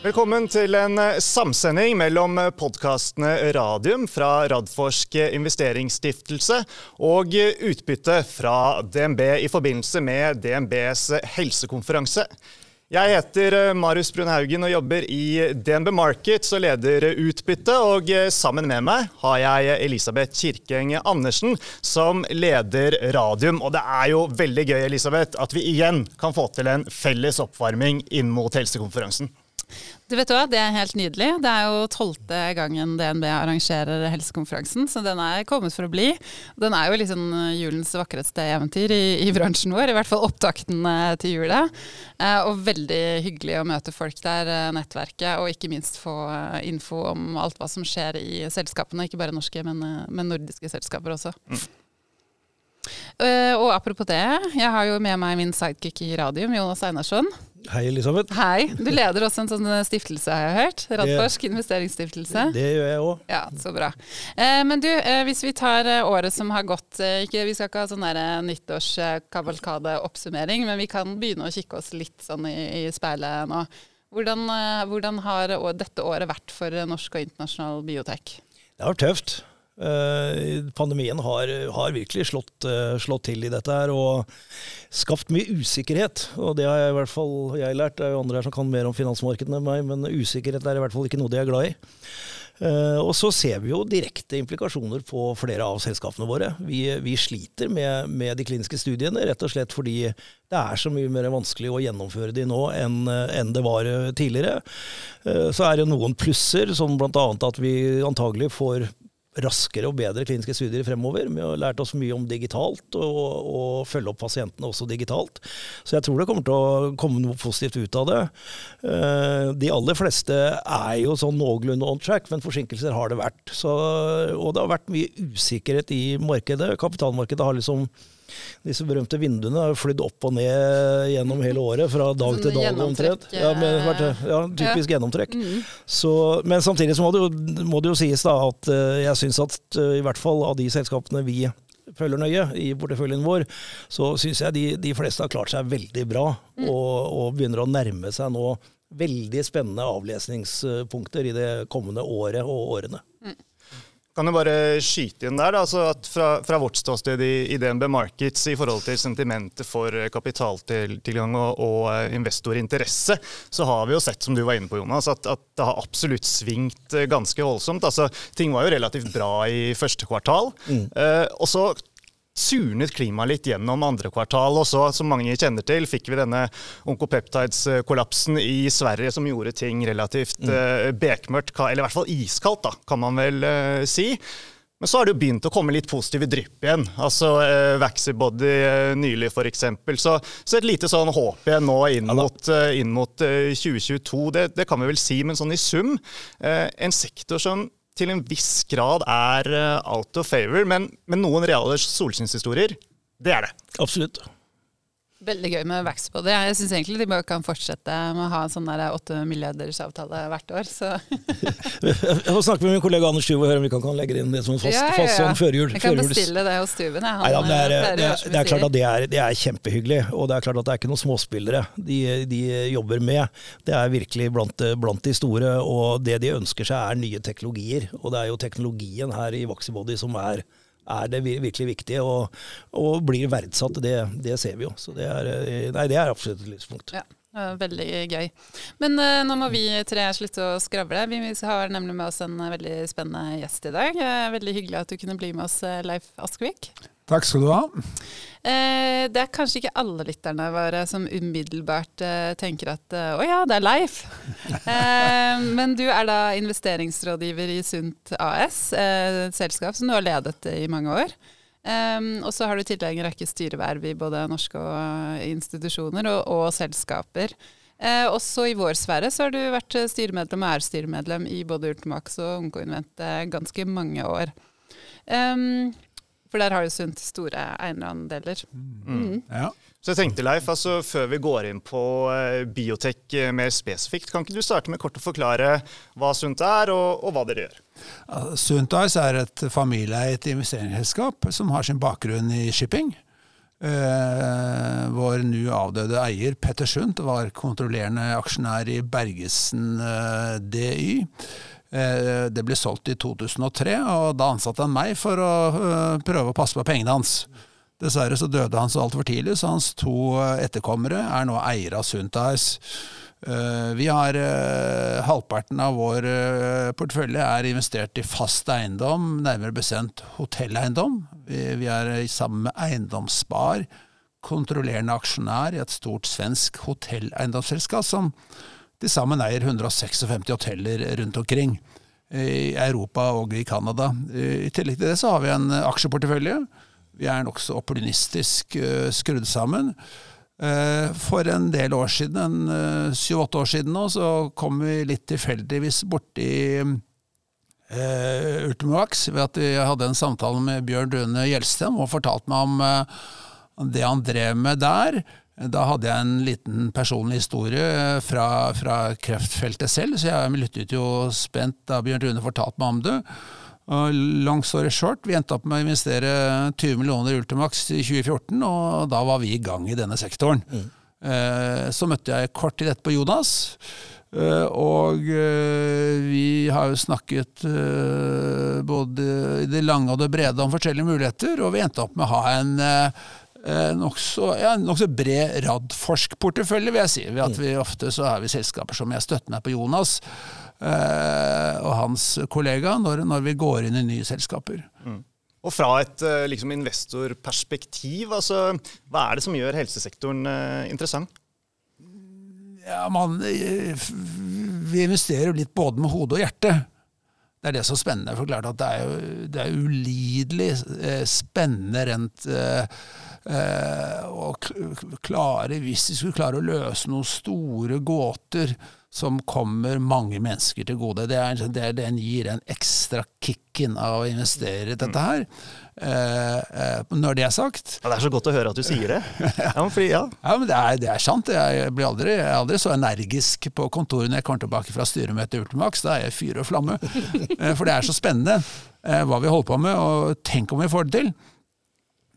Velkommen til en eh, samsending mellom eh, podkastene Radium fra Radforsk investeringsstiftelse og utbytte fra DNB i forbindelse med DNBs helsekonferanse. Jeg heter eh, Marius Brunhaugen og jobber i DNB Markets og leder utbytte. Og sammen med meg har jeg Elisabeth Kirkeng Andersen som leder Radium. Og det er jo veldig gøy Elisabeth, at vi igjen kan få til en felles oppvarming inn mot helsekonferansen. Du vet hva, Det er helt nydelig. Det er jo tolvte gangen DNB arrangerer helsekonferansen, så den er kommet for å bli. Den er jo liksom julens vakreste eventyr i, i bransjen vår, i hvert fall opptakten eh, til jula. Eh, og veldig hyggelig å møte folk der, eh, nettverket, og ikke minst få info om alt hva som skjer i selskapene. Ikke bare norske, men, men nordiske selskaper også. Mm. Uh, og apropos det, jeg har jo med meg min sidekick i radium, Jonas Einarsson. Hei, Elisabeth. Hei. Du leder også en sånn stiftelse, har jeg hørt. Radforsk investeringsstiftelse. Det gjør jeg òg. Ja, så bra. Uh, men du, uh, hvis vi tar året som har gått ikke, Vi skal ikke ha sånn nyttårskavalkade-oppsummering, men vi kan begynne å kikke oss litt sånn i, i speilet nå. Hvordan, hvordan har dette året vært for norsk og internasjonal biotek? Det har vært tøft. Eh, pandemien har, har virkelig slått, eh, slått, til i dette her og skapt mye usikkerhet. Og det har jeg i hvert fall jeg lært. Det er jo andre her som kan mer om finansmarkedene enn meg, men usikkerhet er i hvert fall ikke noe de er glad i. Uh, og så ser vi jo direkte implikasjoner på flere av selskapene våre. Vi, vi sliter med, med, de kliniske studiene, rett og slett fordi det er så mye mer vanskelig å gjennomføre de nå enn, enn det var tidligere. Så er det noen plusser, som bl.a. at vi antagelig får raskere og bedre kliniske studier fremover. Vi har lært oss mye om digitalt, og, og, følge opp pasientene også digitalt. Så jeg tror det kommer til å komme noe positivt ut av det. Eh, de aller fleste er jo sånn noenlunde on track, men forsinkelser har det vært. Så, og det har vært mye usikkerhet i markedet. Kapitalmarkedet har liksom disse berømte vinduene har flydd opp og ned gjennom hele året, fra dag sånn til dag omtrent. Ja, med, ja, typisk ja. gjennomtrekk. Mm. Så, men samtidig så må det, jo, må det jo sies da at uh, jeg syns at uh, i hvert fall av de selskapene vi følger nøye i porteføljen vår, så syns jeg de, de, fleste har klart seg veldig bra, mm. og, og, begynner å nærme seg nå veldig spennende avlesningspunkter i det kommende året og årene. Mm. Kan jo bare skyte inn der, da, altså at fra, fra, vårt ståsted i, i, DNB Markets i forhold til sentimentet for kapitaltilgang og, og eh, investorinteresse, så har vi jo sett, som du var inne på, Jonas, at, at, det har absolutt svingt eh, ganske voldsomt. Altså, ting var jo relativt bra i første kvartal. Mm. Eh, og så surnet klimaet litt gjennom andre kvartal. Og så, som mange kjenner til, fikk vi denne onkopeptides-kollapsen i Sverige som gjorde ting relativt mm. uh, bekmørkt, eller i hvert fall iskaldt, da, kan man vel uh, si. Men så har det jo begynt å komme litt positive drypp igjen. Altså uh, Vaxibody uh, nylig f.eks. Så, så et lite sånn håp igjen nå inn mot, uh, inn mot 2022. Det, det, kan vi vel si, men sånn i sum. en sektor som til en viss grad er eh, out of favor, men, men noen reale solskinnshistorier, det er det. Absolutt. Veldig gøy med vekst på det. Jeg syns egentlig de bare kan fortsette med å ha en sånn åtte milliarders avtale hvert år. Så. jeg får snakke med min kollega Anders Stuve og høre om vi kan, legge inn det som en fast, ja, ja, ja. fast sånn førjul. Jeg kan bestille det hos Stuven. Ja, det, er, det, er, det, er, klart at det er, det er, kjempehyggelig, og det er klart at det er ikke noen småspillere de, de jobber med. Det er virkelig blant, blant, de store, og det de ønsker seg er nye teknologier. Og det er jo teknologien her i Vaxibody som er er det virkelig viktig, og, og blir verdsatt. Det, det, ser vi jo. Så det er, eh, nei, det er absolutt et lyspunkt. Ja. Veldig gøy. Men uh, nå må vi tre slutte å skravle. Vi har nemlig med oss en veldig spennende gjest i dag. Veldig hyggelig at du kunne bli med oss, Leif Askvik. Takk skal du ha. Eh, det er kanskje ikke alle lytterne våre som umiddelbart eh, tenker at eh, å ja, det er Leif. Eh, men du er da investeringsrådgiver i Sunt AS, eh, et selskap som du har ledet i mange år. Eh, og så har du i tillegg en rekke styreverv i både norske institusjoner og, og selskaper. også i vår sfære så har du vært styremedlem og er styremedlem i både Ultimax og Onkoinvent ganske mange år. Um, for der har jo Sunt store eierandeler. Mm. Mm. Ja. Så jeg tenkte, Leif, altså Før vi går inn på uh, biotek uh, mer spesifikt, kan ikke du starte med kort å forklare hva Sunt er, og, og hva dere gjør? Uh, Sunt AS er et familieeid investeringsselskap som har sin bakgrunn i shipping. Eh, vår nå avdøde eier Petter Sundt var kontrollerende aksjonær i Bergesen eh, DY. Eh, det ble solgt i 2003, og da ansatte han meg for å eh, prøve å passe på pengene hans. Dessverre så døde han så altfor tidlig, så hans to eh, etterkommere er nå eiere av Sundt vi har halvparten av vår portefølje er investert i fast eiendom, nærmere bestemt hotelleiendom. Vi er sammen med Eiendomsspar, kontrollerende aksjonær i et stort svensk hotelleiendomsselskap som til sammen eier 156 hoteller rundt omkring i Europa og i Canada. I tillegg til det så har vi en aksjeportefølje. Vi er nokså opportunistisk uh, skrudd sammen. Eh, for en del år siden, en syv-åtte år siden nå, så kom vi litt tilfeldigvis borti uh, Ultimovax ved at vi hadde en samtale med Bjørn Dune Gjelsten og fortalte meg om det han drev med der. Da hadde jeg en liten personlig historie fra, fra kreftfeltet selv, så jeg lyttet jo spent da Bjørn Rune fortalte meg om det. Long story short, vi endte opp med å investere 20 millioner i Ultimax i 2014, og da var vi i gang i denne sektoren. Mm. Så møtte jeg kort tid etterpå Jonas. Eh, og eh, vi har jo snakket både i det lange og det brede om forskjellige muligheter, og vi endte opp med å ha en nokså ja, nok bred Radforsk-portefølje, vil jeg si. Ved at mm. vi ofte så er vi selskaper som jeg støtter meg på Jonas. Eh, og hans kollega når, når, vi går inn i nye selskaper. Mm. Og fra et eh, liksom, investorperspektiv, altså, hva er det som gjør helsesektoren eh, interessant? Ja, man, vi investerer litt både med hode og hjerte. Det er det som er spennende. For klart at det er jo det er ulidelig spennende rent å klare, hvis de skulle klare å løse noen store gåter som kommer mange mennesker til gode. Det er, det, den gir den ekstra kicken av å investere i dette her. Eh, eh, når det er sagt ja, Det er så godt å høre at du sier det. ja, men, fordi, ja. ja, men det, er, det er sant. Jeg blir aldri, jeg aldri, så energisk på kontoret når jeg kommer tilbake fra styremøtet i Ultimax. Da er jeg fyr og flamme. eh, for det er så spennende eh, hva vi holder på med, og tenk om vi får det til.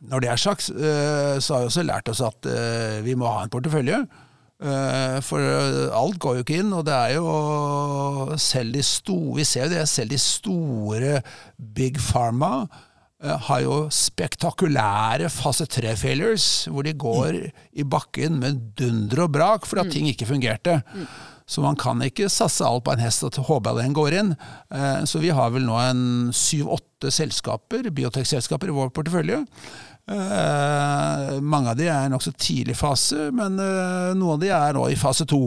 Når det er sagt, eh, så har vi også lært oss at eh, vi må ha en portefølje. Eh, for eh, alt går jo ikke inn, og det er jo selv de store Vi ser jo det, selv de store big pharma eh, har jo spektakulære fase tre-failures, hvor de går i bakken med dunder og brak fordi at mm. ting ikke fungerte. Mm. Så man kan ikke satse alt på en hest og håpe at den går inn. Så vi har vel nå en syv-åtte selskaper, biotekselskaper i vår portefølje. Uh, mange av de er nokså tidlig fase, men uh, noen av de er nå i fase to.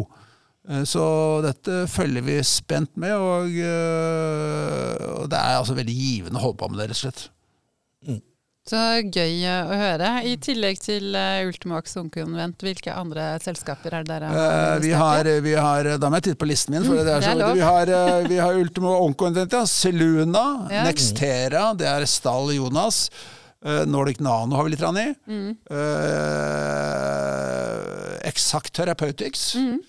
Uh, så dette følger vi spent med, og, og, det er altså veldig givende å holde på med det, rett og slett. Mm. Så gøy å høre. I tillegg til Ultimax Ungkonvent, hvilke andre selskaper er det dere har vi har, vi har, Da må jeg titte på listen min. For mm, det er så, det er vi, har, vi har Ultimo Onkonvent, ja. Seluna, ja. Nextera, det er Stall Jonas. Uh, Nordic Nano har vi litt i. Mm. Uh, Exact Therapeutics. Mm.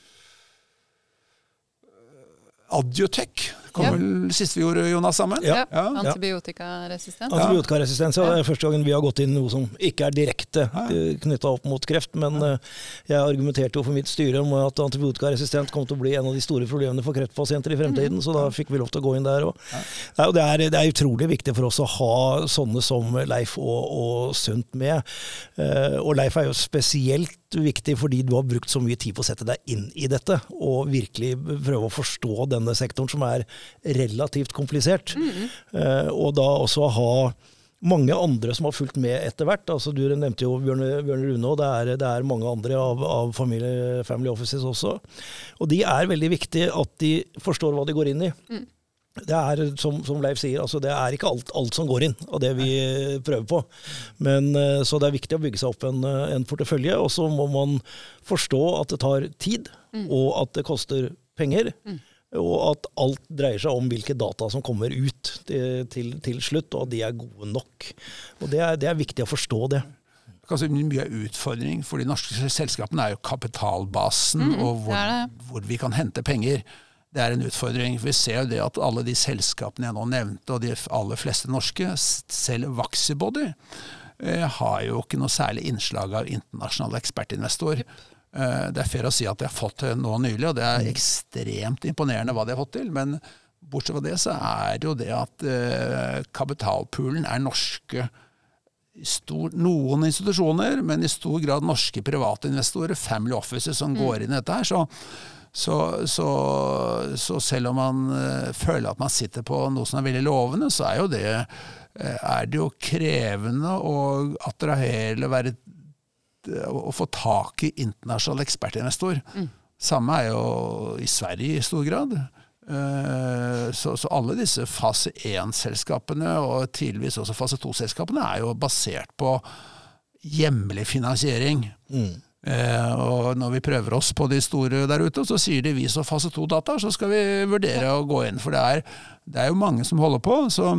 Adiotech kom ja. vel sist vi gjorde Jonas sammen? Ja. ja. Antibiotikaresistens. Antibiotikaresistens, ja. Det er første gangen vi har gått inn noe som ikke er direkte knytta opp mot kreft. Men ja. Eh, jeg argumenterte jo for mitt styre om at antibiotikaresistent kom til å bli en av de store problemene for kreftpasienter i fremtiden, mm. så da fikk vi lov til å gå inn der. Og det, er, det, er, utrolig viktig for oss å ha sånne som Leif og, og Sundt med. Uh, og Leif er jo spesielt viktig fordi du har brukt så mye tid på å sette deg inn i dette, og virkelig prøve å forstå denne sektoren, som er relativt komplisert. Mm. Eh, og da også ha mange andre som har fulgt med etter hvert. Altså, du nevnte jo Bjørn, Bjørn Rune, og det er, det er, mange andre av, av family, family, offices også. Og de er veldig viktige at de forstår hva de går inn i. Mm. Det er, som, som, Leif sier, altså det er ikke alt, alt, som går inn av det vi prøver på. Men, eh, så det er viktig å bygge seg opp en, en portefølje. Og så må man forstå at det tar tid, mm. og at det koster penger. Mm. Og at alt dreier seg om hvilke data som kommer ut til, til, til slutt, og at de er gode nok. Og Det er, det er viktig å forstå det. Kanskje mye utfordring for de norske selskapene er jo kapitalbasen, mm, og hvor, det hvor, vi kan hente penger. Det er en utfordring. Vi ser jo det at alle de selskapene jeg nå nevnte, og de aller fleste norske, selv Vaxibody, eh, har jo ikke noe særlig innslag av internasjonale ekspertinvestorer. Eh, det er fair å si at de har fått til nå nylig, og det er ekstremt imponerende hva de har fått til. Men bortsett fra det så er det jo det at eh, kapitalpoolen er norske stor, noen institusjoner, men i stor grad norske private investorer, family offices, som går inn i dette her. Så, så, så, så selv om man føler at man sitter på noe som er veldig lovende, så er jo det, er det jo krevende å attrahere eller være å få tak i internasjonal ekspertinvestor. Mm. Samme er jo i Sverige i stor grad. Eh, så, så, alle disse fase 1-selskapene, og tidligvis også fase 2-selskapene, er jo basert på hjemlig finansiering. Mm. Eh, og når vi prøver oss på de store der ute, så sier de vi som fase 2-data, så skal vi vurdere å gå inn. For det er, det er jo mange som holder på. så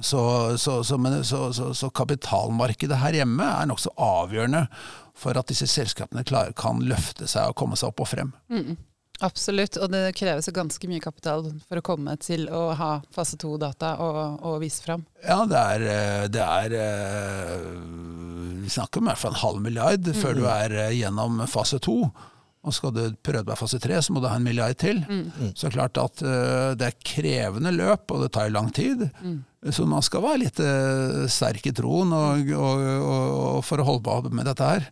så, så, så, så, kapitalmarkedet her hjemme er nokså avgjørende for at disse selskapene klar, kan løfte seg og komme seg opp og frem. Mm. Absolutt, og det kreves ganske mye kapital for å komme til å ha fase to-data og, og, vise fram. Ja, det er, eh, det er eh, Vi snakker om i hvert fall en halv milliard mm. før du er eh, gjennom fase to. Og skal du prøve deg fase tre, så må du ha en milliard til. Mm. Så er klart at det er krevende løp, og det tar lang tid. Mm. Så man skal være litt sterk i troen og, og, og, for å holde på med dette her.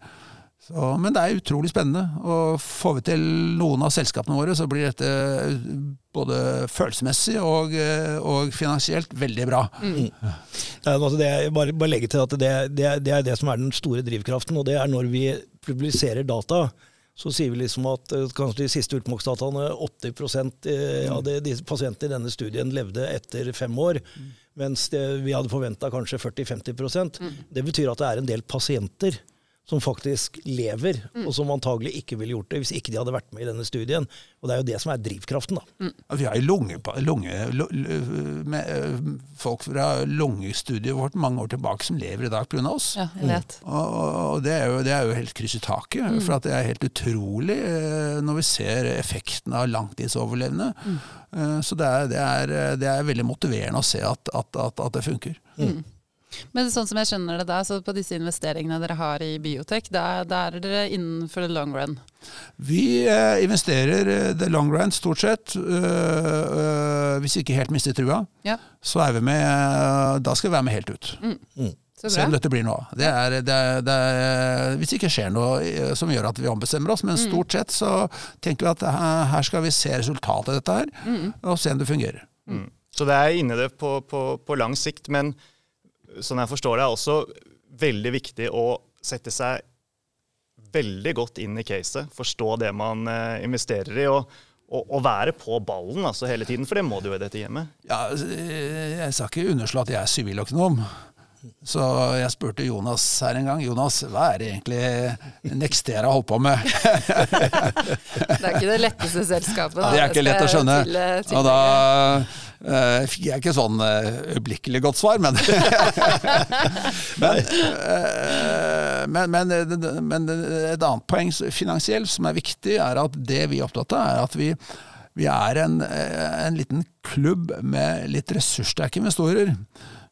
Så, men det er utrolig spennende. og Får vi til noen av selskapene våre, så blir dette både følelsesmessig og, og finansielt veldig bra. Mm. Ja, altså det, bare, bare legge til at det, det, det, er det som er den store drivkraften, og det er når vi publiserer data. Så sier vi liksom at eh, kanskje de siste ultimaksdataene 80 eh, av de, de pasientene i denne studien levde etter fem år. Mm. Mens vi hadde forventa kanskje 40-50 mm. Det betyr at det er en del pasienter som faktisk lever, mm. og som antagelig ikke ville gjort det hvis ikke de hadde vært med i denne studien. Og Det er jo det som er drivkraften. da. Mm. vi har jo lunge, lunge, med, eh, folk fra lungestudiet vårt mange år tilbake som lever i dag pga. oss. Ja, jeg vet. Mm. Og, og det, er jo, det, er jo, helt kryss i taket. Mm. For det er helt utrolig eh, når vi ser effekten av langtidsoverlevende. Mm. Eh, så det er, det, er, det er, veldig motiverende å se at, at, at, at det funker. Mm. Men sånn som jeg skjønner det da, så på disse investeringene dere har i biotek, da, da er dere innenfor the long run? Vi eh, investerer eh, the long run stort sett. Øh, øh, hvis vi ikke helt mister trua, ja. så er vi med øh, Da skal vi være med helt ut. Mm. Mm. Se om dette blir noe av. Det er, det er, det er, hvis det ikke skjer noe som gjør at vi ombestemmer oss, men mm. stort sett så tenker vi at her skal vi se resultatet av dette her, mm. og se om det fungerer. Mm. Så det er inne det på, på, på lang sikt, men sånn jeg forstår det, er også veldig viktig å sette seg veldig godt inn i caset, forstå det man eh, investerer i. og å, være på ballen altså hele tiden, for det må du jo i dette hjemmet. Ja, altså, Jeg skal ikke underslå at jeg er siviløkonom. Så jeg spurte Jonas her en gang. Jonas, hva er det egentlig Nextera holdt på med? det er ikke det letteste selskapet. Da. Det er ikke lett å skjønne. Til, til og da Uh, fikk jeg ikke sånn uh, godt svar, men men, uh, men, men, men, et annet poeng finansielt som er viktig, er at det vi er opptatt av, er at vi, vi er en, en, liten klubb med litt ressurssterke investorer.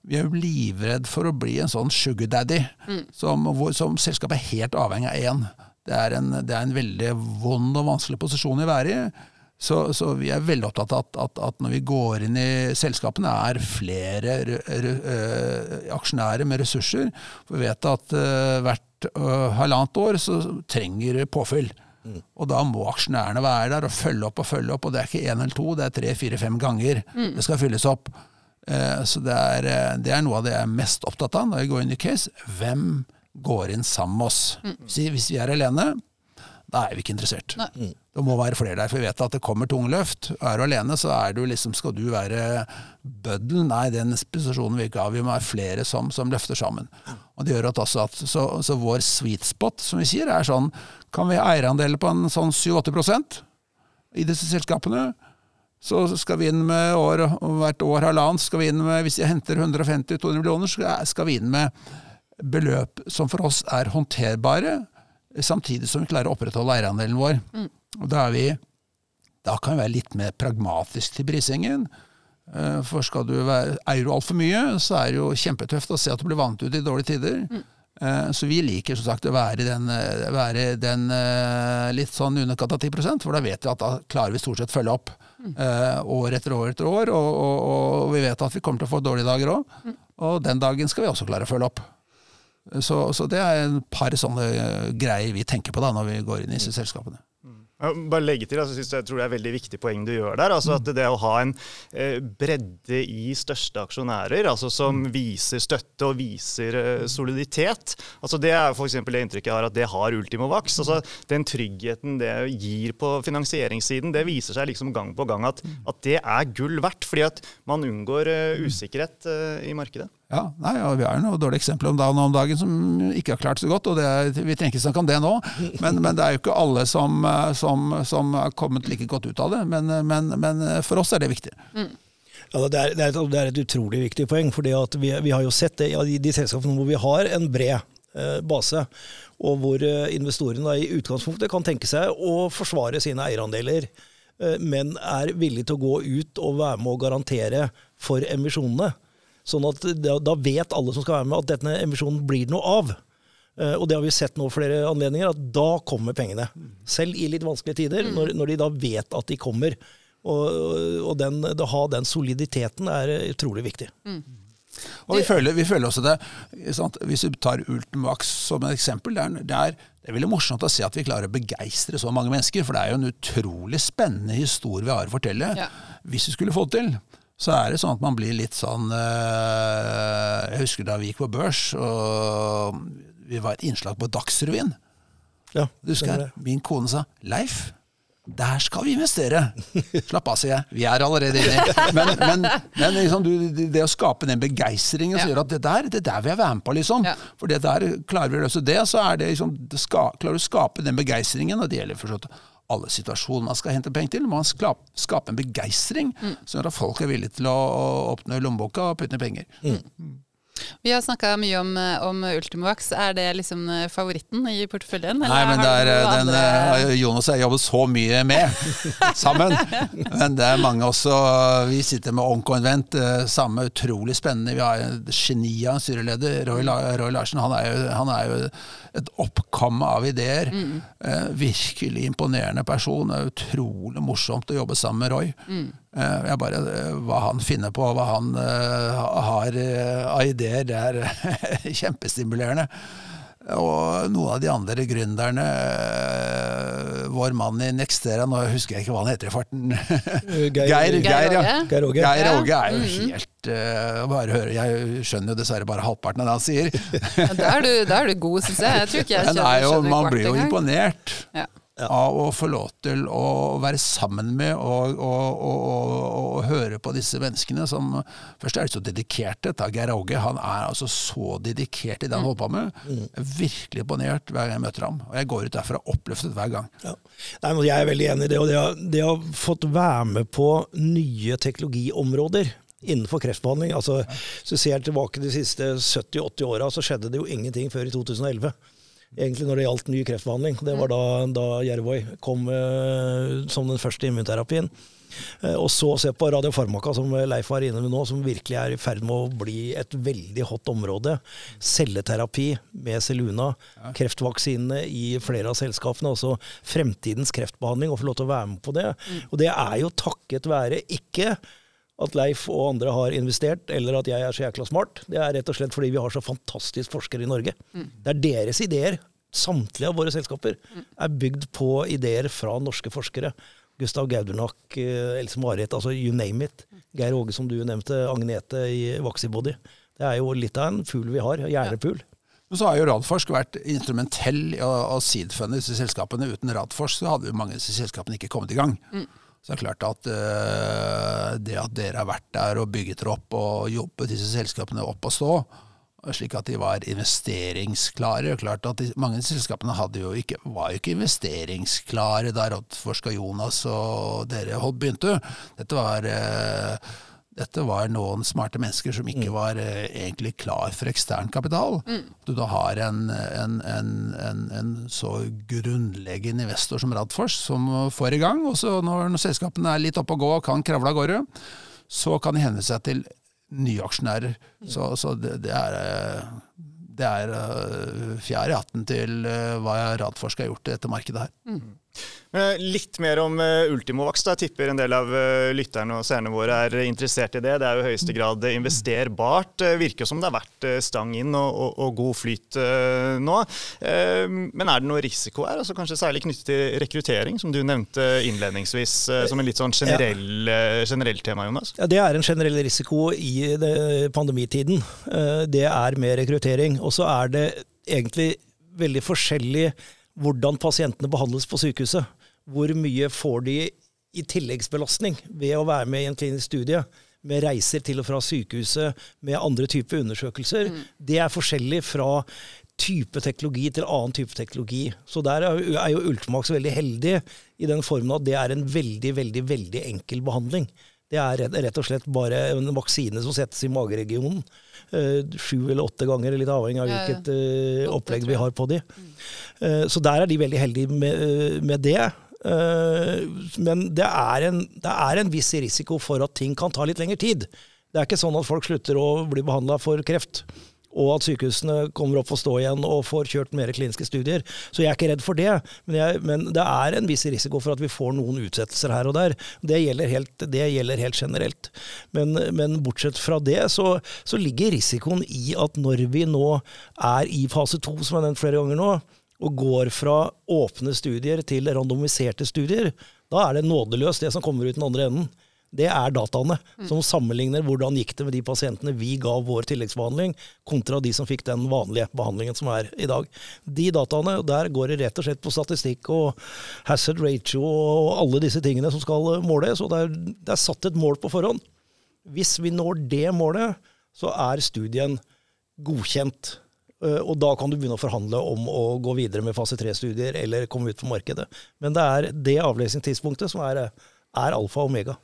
Vi er jo livredd for å bli en sånn sugar daddy, mm. som, som, selskapet er helt avhengig av én. Det er, en, det er en veldig vond og vanskelig posisjon å være i. Så, så, vi er veldig opptatt av at, at, at, når vi går inn i selskapene, er flere uh, aksjonærer med ressurser. For vi vet at uh, hvert uh, halvannet år så trenger påfyll. Mm. Og da må aksjonærene være der og følge opp og følge opp. Og det er ikke én eller to, det er tre, fire, fem ganger mm. det skal fylles opp. Så det er, det er, noe av det jeg er mest opptatt av når jeg går inn i case. Hvem går inn sammen med oss? Mm. Hvis vi er alene, da er vi ikke interessert. Nei. Det må være flere der, for vi vet at det kommer tungløft. Er du alene, så er du liksom, skal du være bøddelen. Nei, den posisjonen vil ikke ha. Vi må være flere som, som løfter sammen. Og det gjør at også at, så, så, vår sweet spot, som vi sier, er sånn Kan vi ha eierandeler på en sånn 7-8% i disse selskapene? Så skal vi inn med år, hvert år halvannet skal vi inn med, Hvis jeg henter 150-200 millioner, skal vi inn med beløp som for oss er håndterbare samtidig som vi klarer å opprettholde eierandelen vår. Mm. Og da, vi, da kan vi være litt mer pragmatisk til prisingen. Eh, For skal du være, eier du altfor mye, så er det jo kjempetøft å se at du blir vant ut i dårlige tider. Mm. Så vi liker som sagt å være i den, eh, være den eh, litt sånn underkant av 10 for da vet vi at da klarer vi stort sett følge opp eh, år etter år etter år. Og, og, og vi vet at vi kommer til å få dårlige dager òg. Og den dagen skal vi også klare å følge opp. Så, så det er en par sånne eh, greier vi tenker på da når vi går inn i disse selskapene. Bare legge til, altså, jeg tror det er veldig viktig poeng du gjør der. altså at Det å ha en eh, bredde i største aksjonærer, altså som viser støtte og viser eh, soliditet, altså det er eksempel det inntrykket jeg har at det har Ultimovax. altså Den tryggheten det gir på finansieringssiden, det viser seg liksom gang på gang at, at det er gull verdt. Fordi at man unngår eh, usikkerhet i markedet. Ja, nei, ja, Vi har jo noen dårlige eksempler om dagen, om dagen som ikke har klart så godt. og det er, Vi trenger ikke snakke om det nå, men, men det er jo ikke alle som, eh, som, som har kommet like godt ut av det. Men, eh, men, men for oss er det viktig. Ja, det, er, det, er et, det er et utrolig viktig poeng. fordi vi, vi har jo sett det ja, i de selskapene hvor vi har en bred eh, base, og hvor eh, investorene i utgangspunktet kan tenke seg å forsvare sine eierandeler, eh, men er villige til å gå ut og være med å garantere for emisjonene. Sånn at da, da vet alle som skal være med at denne emisjonen blir noe av. Eh, Og det har vi sett nå flere anledninger, at da kommer pengene. Selv i litt vanskelige tider, når, når de da vet at de kommer. Og, og den, å ha den soliditeten er utrolig viktig. Og vi føler, vi føler også det sant? Hvis du tar Ultimax som et eksempel, det er, det, er, det er veldig morsomt å se at vi klarer å begeistre så mange mennesker. For det er jo en utrolig spennende historie vi har å fortelle. Ja. Hvis vi skulle få det til, så er det sånn at man blir litt sånn øh, Jeg husker da vi gikk på børs, og vi var et innslag på Dagsrevyen. Ja, Du husker, jeg, min kone sa 'Leif, der skal vi investere'. Slapp av, sier jeg. Vi er allerede inne. Men, men, men liksom, du, det å skape den begeistringen som Ja. gjør at det der, det der vil jeg være med på, liksom. Ja. For det der, klarer vi å løse det, så er det liksom det ska, Klarer du å skape den begeistringen, og det gjelder for så vidt alle situasjoner man skal hente penger til. Man skal skape en begeistring som gjør at folk er villige til å, åpne lommeboka og putte ned penger. Vi har snakka mye om, eh, om Ultimovax. Er det liksom eh, favoritten i porteføljen? eller Nei, men har det er, den andre- eh, Jonas og jeg jobbet så mye med sammen. Men det er mange også Vi sitter med Oncoinvent, eh, samme utrolig spennende. Vi har en geni av en styreleder, Roy, Roy Larsen. Han er, jo, han er jo et oppkomme av ideer. Mm. virkelig imponerende person. Det er utrolig morsomt å jobbe sammen med Roy. Eh, jeg bare, eh, Hva han finner på, hva han eh, har eh, av ideer, det er kjempestimulerende. Og noen av de andre gründerne eh, Vår mann i Nextera, nå husker jeg ikke hva han heter i farten. Geir- Geir, Geir Geir, ja. Geir Åge. Geir Åge er jo helt eh, bare høre, Jeg skjønner jo dessverre bare halvparten av det han sier. Ja, Da er, du, da er du god, syns jeg. Jeg tror ikke jeg Men skjønner, er jo, skjønner man kvart blir jo imponert Ja. Av å få lov til å være sammen med og, og, og, og, høre på disse menneskene som Først er de så dedikerte. Ta Geir Åge han er altså så dedikert i det han holder på med. Jeg er virkelig imponert hver gang jeg møter ham. Og jeg går ut derfra oppløftet hver gang. Ja. Nei, men jeg er veldig enig i det. Og det å, det å ha fått være med på nye teknologiområder innenfor kreftbehandling altså, du ser tilbake de siste 70-80 åra, så skjedde det jo ingenting før i 2011. Egentlig når det gjaldt ny kreftbehandling. Det var da, da Jervoy kom eh, som den første immunterapien. Eh, og så se på radiofarmaka, som Leif var inne med nå, som virkelig er i ferd med å bli et veldig hot område. Celleterapi med Seluna, kreftvaksinene i flere av selskapene. Altså fremtidens kreftbehandling, og få lov til å være med på det. Og det er jo takket være ikke at Leif og andre har investert, eller at jeg er så jækla smart. Det er rett og slett fordi vi har så fantastisk forskere i Norge. Det er deres ideer. Samtlige av våre selskaper er bygd på ideer fra norske forskere. Gustav Gaudernak, eh, Else Marit, altså you name it. Geir Åge, som du nevnte, Agnete i Vaxibody. Det er jo litt av en fugl vi har. Hjernepul. Men så har jo Radforsk vært instrumentell i å, seedfunde disse selskapene. Uten Radforsk så hadde jo mange av disse selskapene ikke kommet i gang. Så det er klart at uh, det at dere har vært der og bygget dere opp og jobbet disse selskapene opp og stå, slik at de var investeringsklare. Klart at de, Mange av selskapene jo ikke, var jo ikke investeringsklare da Radforsk Jonas og dere holdt begynte. Dette var eh, dette var noen smarte mennesker som ikke var eh, egentlig klar for ekstern kapital. Du da har en, en, en, en, så grunnleggende investor som Radfors som får i gang, og så når, når selskapene er litt oppe og gå og kan kravle av gårde, så kan de henvende seg til nye aksjonærer. Så, så det, det, er, eh, det er uh, fjær i hatten til uh, hva Radforsk har gjort i dette markedet her. Mm. Litt mer om Ultimovax. Jeg tipper en del av lytterne og seerne våre er interessert i det. Det er jo i høyeste grad investerbart. Virker som det har vært stang inn og, og, og god flyt nå. Men er det noe risiko her, altså kanskje særlig knyttet til rekruttering, som du nevnte innledningsvis som en litt sånn generell, generell tema, Jonas? Ja, Det er en generell risiko i pandemitiden. Det er med rekruttering. Og så er det egentlig veldig forskjellig hvordan pasientene behandles på sykehuset. Hvor mye får de i tilleggsbelastning ved å være med i en klinisk studie? Med reiser til og fra sykehuset, med andre typer undersøkelser. Mm. Det er forskjellig fra type teknologi til annen type teknologi. Så der er jo Ultimax veldig heldig i den formen at det er en veldig, veldig, veldig enkel behandling. Det er rett og slett bare en vaksine som settes i mageregionen. Uh, sju eller åtte ganger, litt avhengig av hvilket uh, opplegg vi har på de. Uh, så der er de veldig heldige med, med det. men det er, en, det er en viss risiko for at ting kan ta litt lengre tid. Det er ikke sånn at folk slutter å bli behandla for kreft og at sykehusene kommer opp og stå igjen og får kjørt mer kliniske studier. Så jeg er ikke redd for det, men, jeg, men, det er en viss risiko for at vi får noen utsettelser her og der. Det gjelder helt, det gjelder helt generelt. Men, men, bortsett fra det, så, så, ligger risikoen i at når vi nå er i fase to, som jeg har nevnt flere ganger nå, og går fra åpne studier til randomiserte studier, da er det nådeløst det som kommer ut den andre enden det er dataene som sammenligner hvordan gikk det med de pasientene vi ga vår tilleggsbehandling, kontra de som fikk den vanlige behandlingen som er i dag. De dataene, der går det rett og slett på statistikk og hazard ratio og alle disse tingene som skal måles, og det er, det er satt et mål på forhånd. Hvis vi når det målet, så er studien godkjent. Eh, og da kan du begynne å forhandle om å gå videre med fase 3-studier eller komme ut på markedet. Men det er det avlesningstidspunktet som er, er alfa og omega.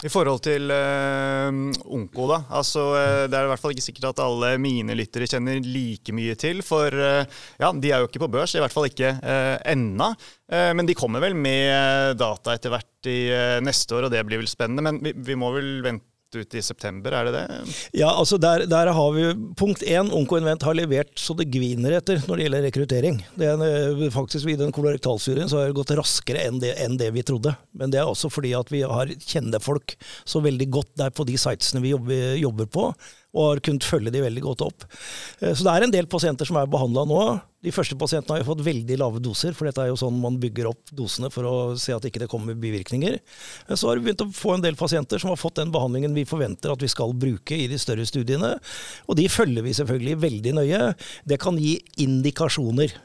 I forhold til uh, Onko, da. Altså, uh, det er i hvert fall ikke sikkert at alle mine lyttere kjenner like mye til. For uh, ja, de er jo ikke på børs, i hvert fall ikke uh, ennå. men de kommer vel med data etter hvert i neste år, og det blir vel spennende. Men vi, vi må vel vente ut i september, er det det? Ja, altså der, der har vi Punkt én, Onkoinvent har levert så det gviner etter når det gjelder rekruttering. Det er, eh, faktisk I den kolorektalstudien så har det gått raskere enn det, enn det, vi trodde. Men det er også fordi at vi har kjennefolk så veldig godt der på de sitesene vi jobber, jobber på og har kunnet følge de veldig godt opp. Eh, så det er en del pasienter som er behandla nå. De første pasientene har jo fått veldig lave doser, for dette er jo sånn man bygger opp dosene for å se at ikke det kommer bivirkninger. Eh, så har vi begynt å få en del pasienter som har fått den behandlingen vi forventer at vi skal bruke i de større studiene. Og de følger vi selvfølgelig veldig nøye. Det kan gi indikasjoner.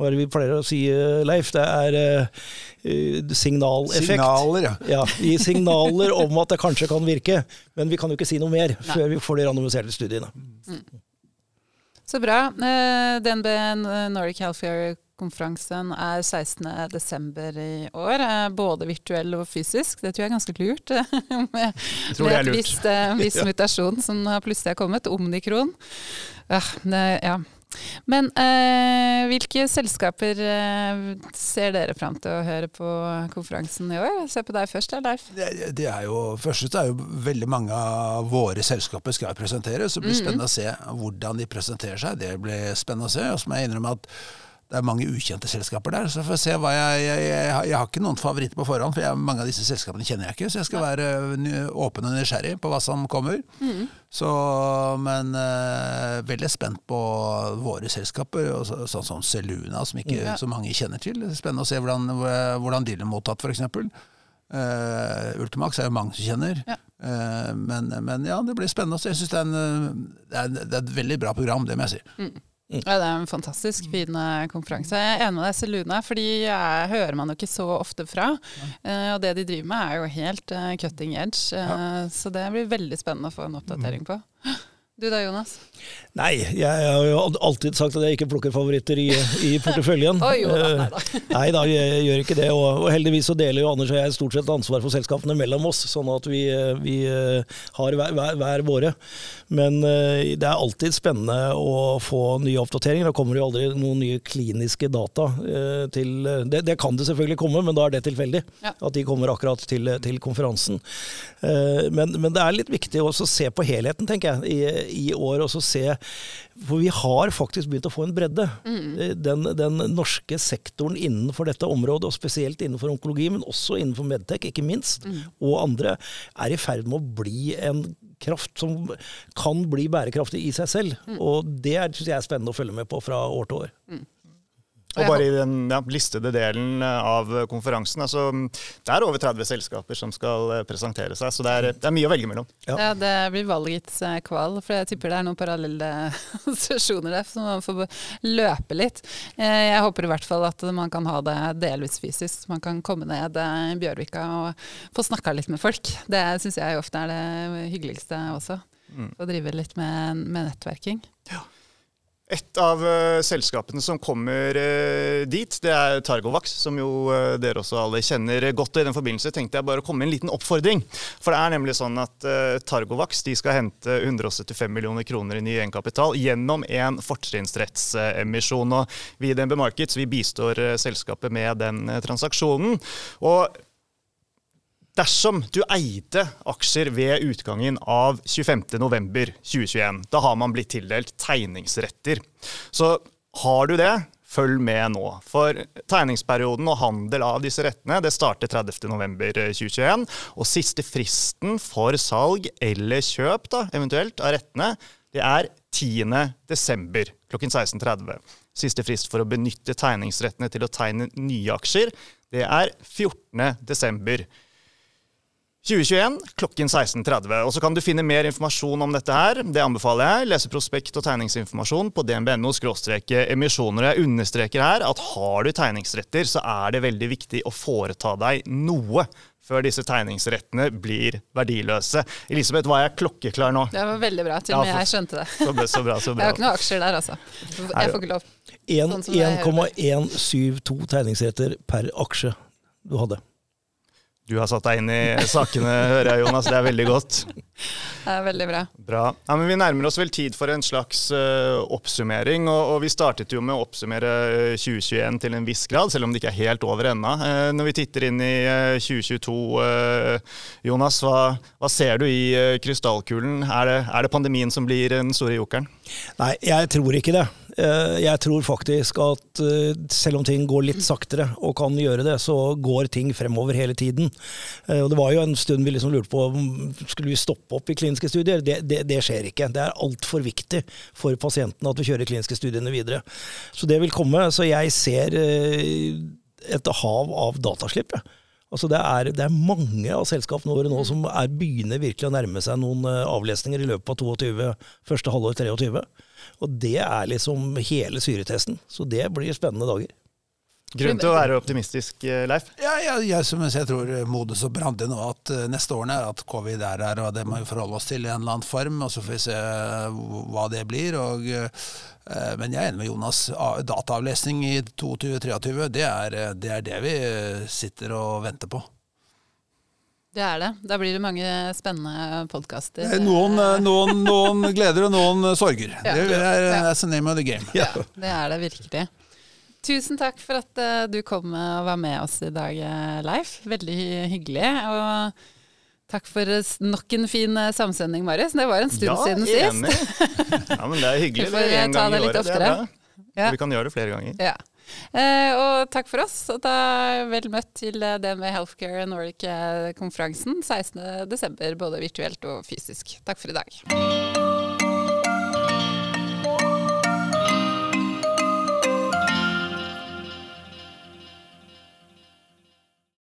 Hva er det vi pleier å si, eh, Leif? Det er uh, signaleffekt. Signaler, ja. ja. Signaler om at det kanskje kan virke. Men vi kan jo ikke si noe mer Nei. før vi får de randomiserte studiene. Mm. Så bra. DNB Nordic Healthcare-konferansen er 16.12. i år. Både virtuell og fysisk. Det tror jeg er ganske lurt. med, med et visst, viss mutasjon som plutselig har kommet. Omnikron. Ja, det, ja. Men eh, hvilke selskaper eh, ser dere fram til å høre på konferansen i år? Se på deg først, Leif. Det, det, er jo, først er jo veldig mange av våre selskaper skal presenteres. Så det blir mm -hmm. spennende å se hvordan de presenterer seg. Det blir spennende å se. Og så må jeg innrømme at det er mange ukjente selskaper der. Så får jeg se hva jeg, jeg, jeg, jeg har ikke noen favoritter på forhånd, for mange av disse selskapene kjenner jeg ikke. Så jeg skal være åpen og nysgjerrig på hva som kommer. Mm. Så, men uh, veldig spent på våre selskaper, så, sånn som Seluna, som ikke ja. så mange kjenner til. Spennende å se hvordan, hvordan de blir mottatt, f.eks. Uh, eh, Ultimax er jo mange som kjenner. Ja. Uh, men, men, ja, det blir spennende. Jeg synes det det, det er, et veldig bra program, det må jeg si. Mm. Mm. Ja, det er en fantastisk fin eh, konferanse. Jeg er enig med deg, Seluna, fordi jeg hører man jo ikke så ofte fra. Uh, og det de driver med er jo helt uh, cutting edge, uh, ja. så det blir veldig spennende å få en oppdatering på. Du da, Jonas? Nei, jeg har jo alltid sagt at jeg ikke plukker favoritter i, i porteføljen. Oi, jo da, Eh, nei da. Nei da, jeg gjør ikke det. Og, og heldigvis så deler jo Anders og jeg stort sett ansvar for selskapene mellom oss, sånn at vi, eh, vi eh, har hver, hver, hver våre. Men det er alltid spennende å få nye oppdateringer. Da kommer det jo aldri noen nye kliniske data til det, det kan det selvfølgelig komme, men da er det tilfeldig. Ja. At de kommer akkurat til, til konferansen. Men, men det er litt viktig også å se på helheten, tenker jeg, i, i år. Og så se For vi har faktisk begynt å få en bredde. Mm. Den, den norske sektoren innenfor dette området, og spesielt innenfor onkologi, men også innenfor Medtech, ikke minst, og andre, er i ferd med å bli en kraft som kan bli bærekraftig i seg selv. Og det syns jeg er spennende å følge med på fra år til år. Og bare i den ja, listede delen eh, av konferansen, altså, det er over 30 selskaper som skal eh, presentere seg, så det er, det er mye å velge mellom. Ja. Ja. det blir valgets eh, kval, for jeg tipper det er noen parallelle sesjoner der, så man får løpe litt. Eh, Jeg håper i hvert fall at man kan ha det delvis fysisk. Man kan komme ned i Bjørvika og få snakka litt med folk. Det syns jeg ofte er det hyggeligste også. Å drive litt med, med nettverking. Et av uh, selskapene som kommer uh, dit, det er Targovax, som jo uh, dere også alle kjenner godt. I den forbindelse tenkte jeg bare å komme med en liten oppfordring. For det er nemlig sånn at Targovax de skal hente 175 millioner kroner i ny egenkapital gjennom en fortrinnsrettsemisjon. og Vi i DNB Markets vi bistår selskapet med den transaksjonen. Og Dersom du eide aksjer ved utgangen av 25.11.2021, da har man blitt tildelt tegningsretter. Så har du det, følg med nå. For tegningsperioden og handel av disse rettene det starter 30.11.2021. Og siste fristen for salg eller kjøp da, eventuelt av rettene, det er 10.12. klokken 16.30. Siste frist for å benytte tegningsrettene til å tegne nye aksjer, det er 14.12. 2021 klokken 16.30. Og så kan du finne mer informasjon om dette her. Det anbefaler jeg. Lese prospekt og tegningsinformasjon på dnb.no emisjoner. Jeg understreker her at har du tegningsretter, så er det veldig viktig å foreta deg noe før disse tegningsrettene blir verdiløse. Elisabeth, var jeg klokkeklar nå? Det var veldig bra, til og med jeg skjønte det. Så bra, så bra. Så Jeg har ikke noen aksjer der, altså. Jeg får ikke lov. Sånn som det hører 1,172 tegningsretter per aksje du hadde. Du har satt deg inn i sakene, hører jeg, Jonas. Det er veldig godt. Det er veldig bra. Bra. Ja, men Vi nærmer oss vel tid for en slags uh, oppsummering. Og, og Vi startet jo med å oppsummere eh, 2021 til en viss grad, selv om det ikke er helt over ennå. Uh, når vi titter inn i uh, 2022, eh, Jonas, hva, hva ser du i eh, krystallkulen? Er det, er det pandemien som blir den store jokeren? Nei, jeg tror ikke det. Eh, Jeg tror faktisk at eh, selv om ting går litt saktere, og kan gjøre det, så går ting fremover hele tiden. Eh, Og Det var jo en stund vi liksom lurte på om skulle vi stoppe opp i kliniske studier. Det, det, det skjer ikke. Det er altfor viktig for pasientene at vi kjører kliniske studiene videre. Så det vil komme. Så jeg ser et hav av dataslipp. Altså det, er, det er mange av selskapene våre nå som er, begynner virkelig å nærme seg noen avlesninger i løpet av 22, første halvår 23. Og det er liksom hele syretesten. Så det blir spennende dager. Grunn til å være optimistisk, eh, Leif? Ja, jeg, jeg, som jeg tror modus og brande nå at eh, neste årene er at covid er her, og det må vi forholde oss til i en eller annen form. og Så får vi se eh, hva det blir. og Men jeg er enig med Jonas. Dataavlesning i 2022-2023, det, er, det er det vi sitter og venter på. Det er det. Da blir det mange spennende podkaster. Eh, Noen, eh, noen, noen gleder og noen sorger. Ja. Det er Ja. that's the name of the game. Ja, det er det virkelig. Tusen takk for at eh, du kom og var med oss i dag, eh, Leif. Veldig hyggelig. Og takk for eh, nok en fin eh, samsending, Marius. Det var en stund siden sist. enig. Ja, men det er hyggelig. Vi får, det en eh, ta gang det litt året, det er oftere. bra. Ja. Vi kan gjøre det flere ganger. Ja. Eh, og takk for oss. Og da vel møtt til eh, DNV Healthcare Nordic-konferansen 16.12., både virtuelt og fysisk. Takk for i dag.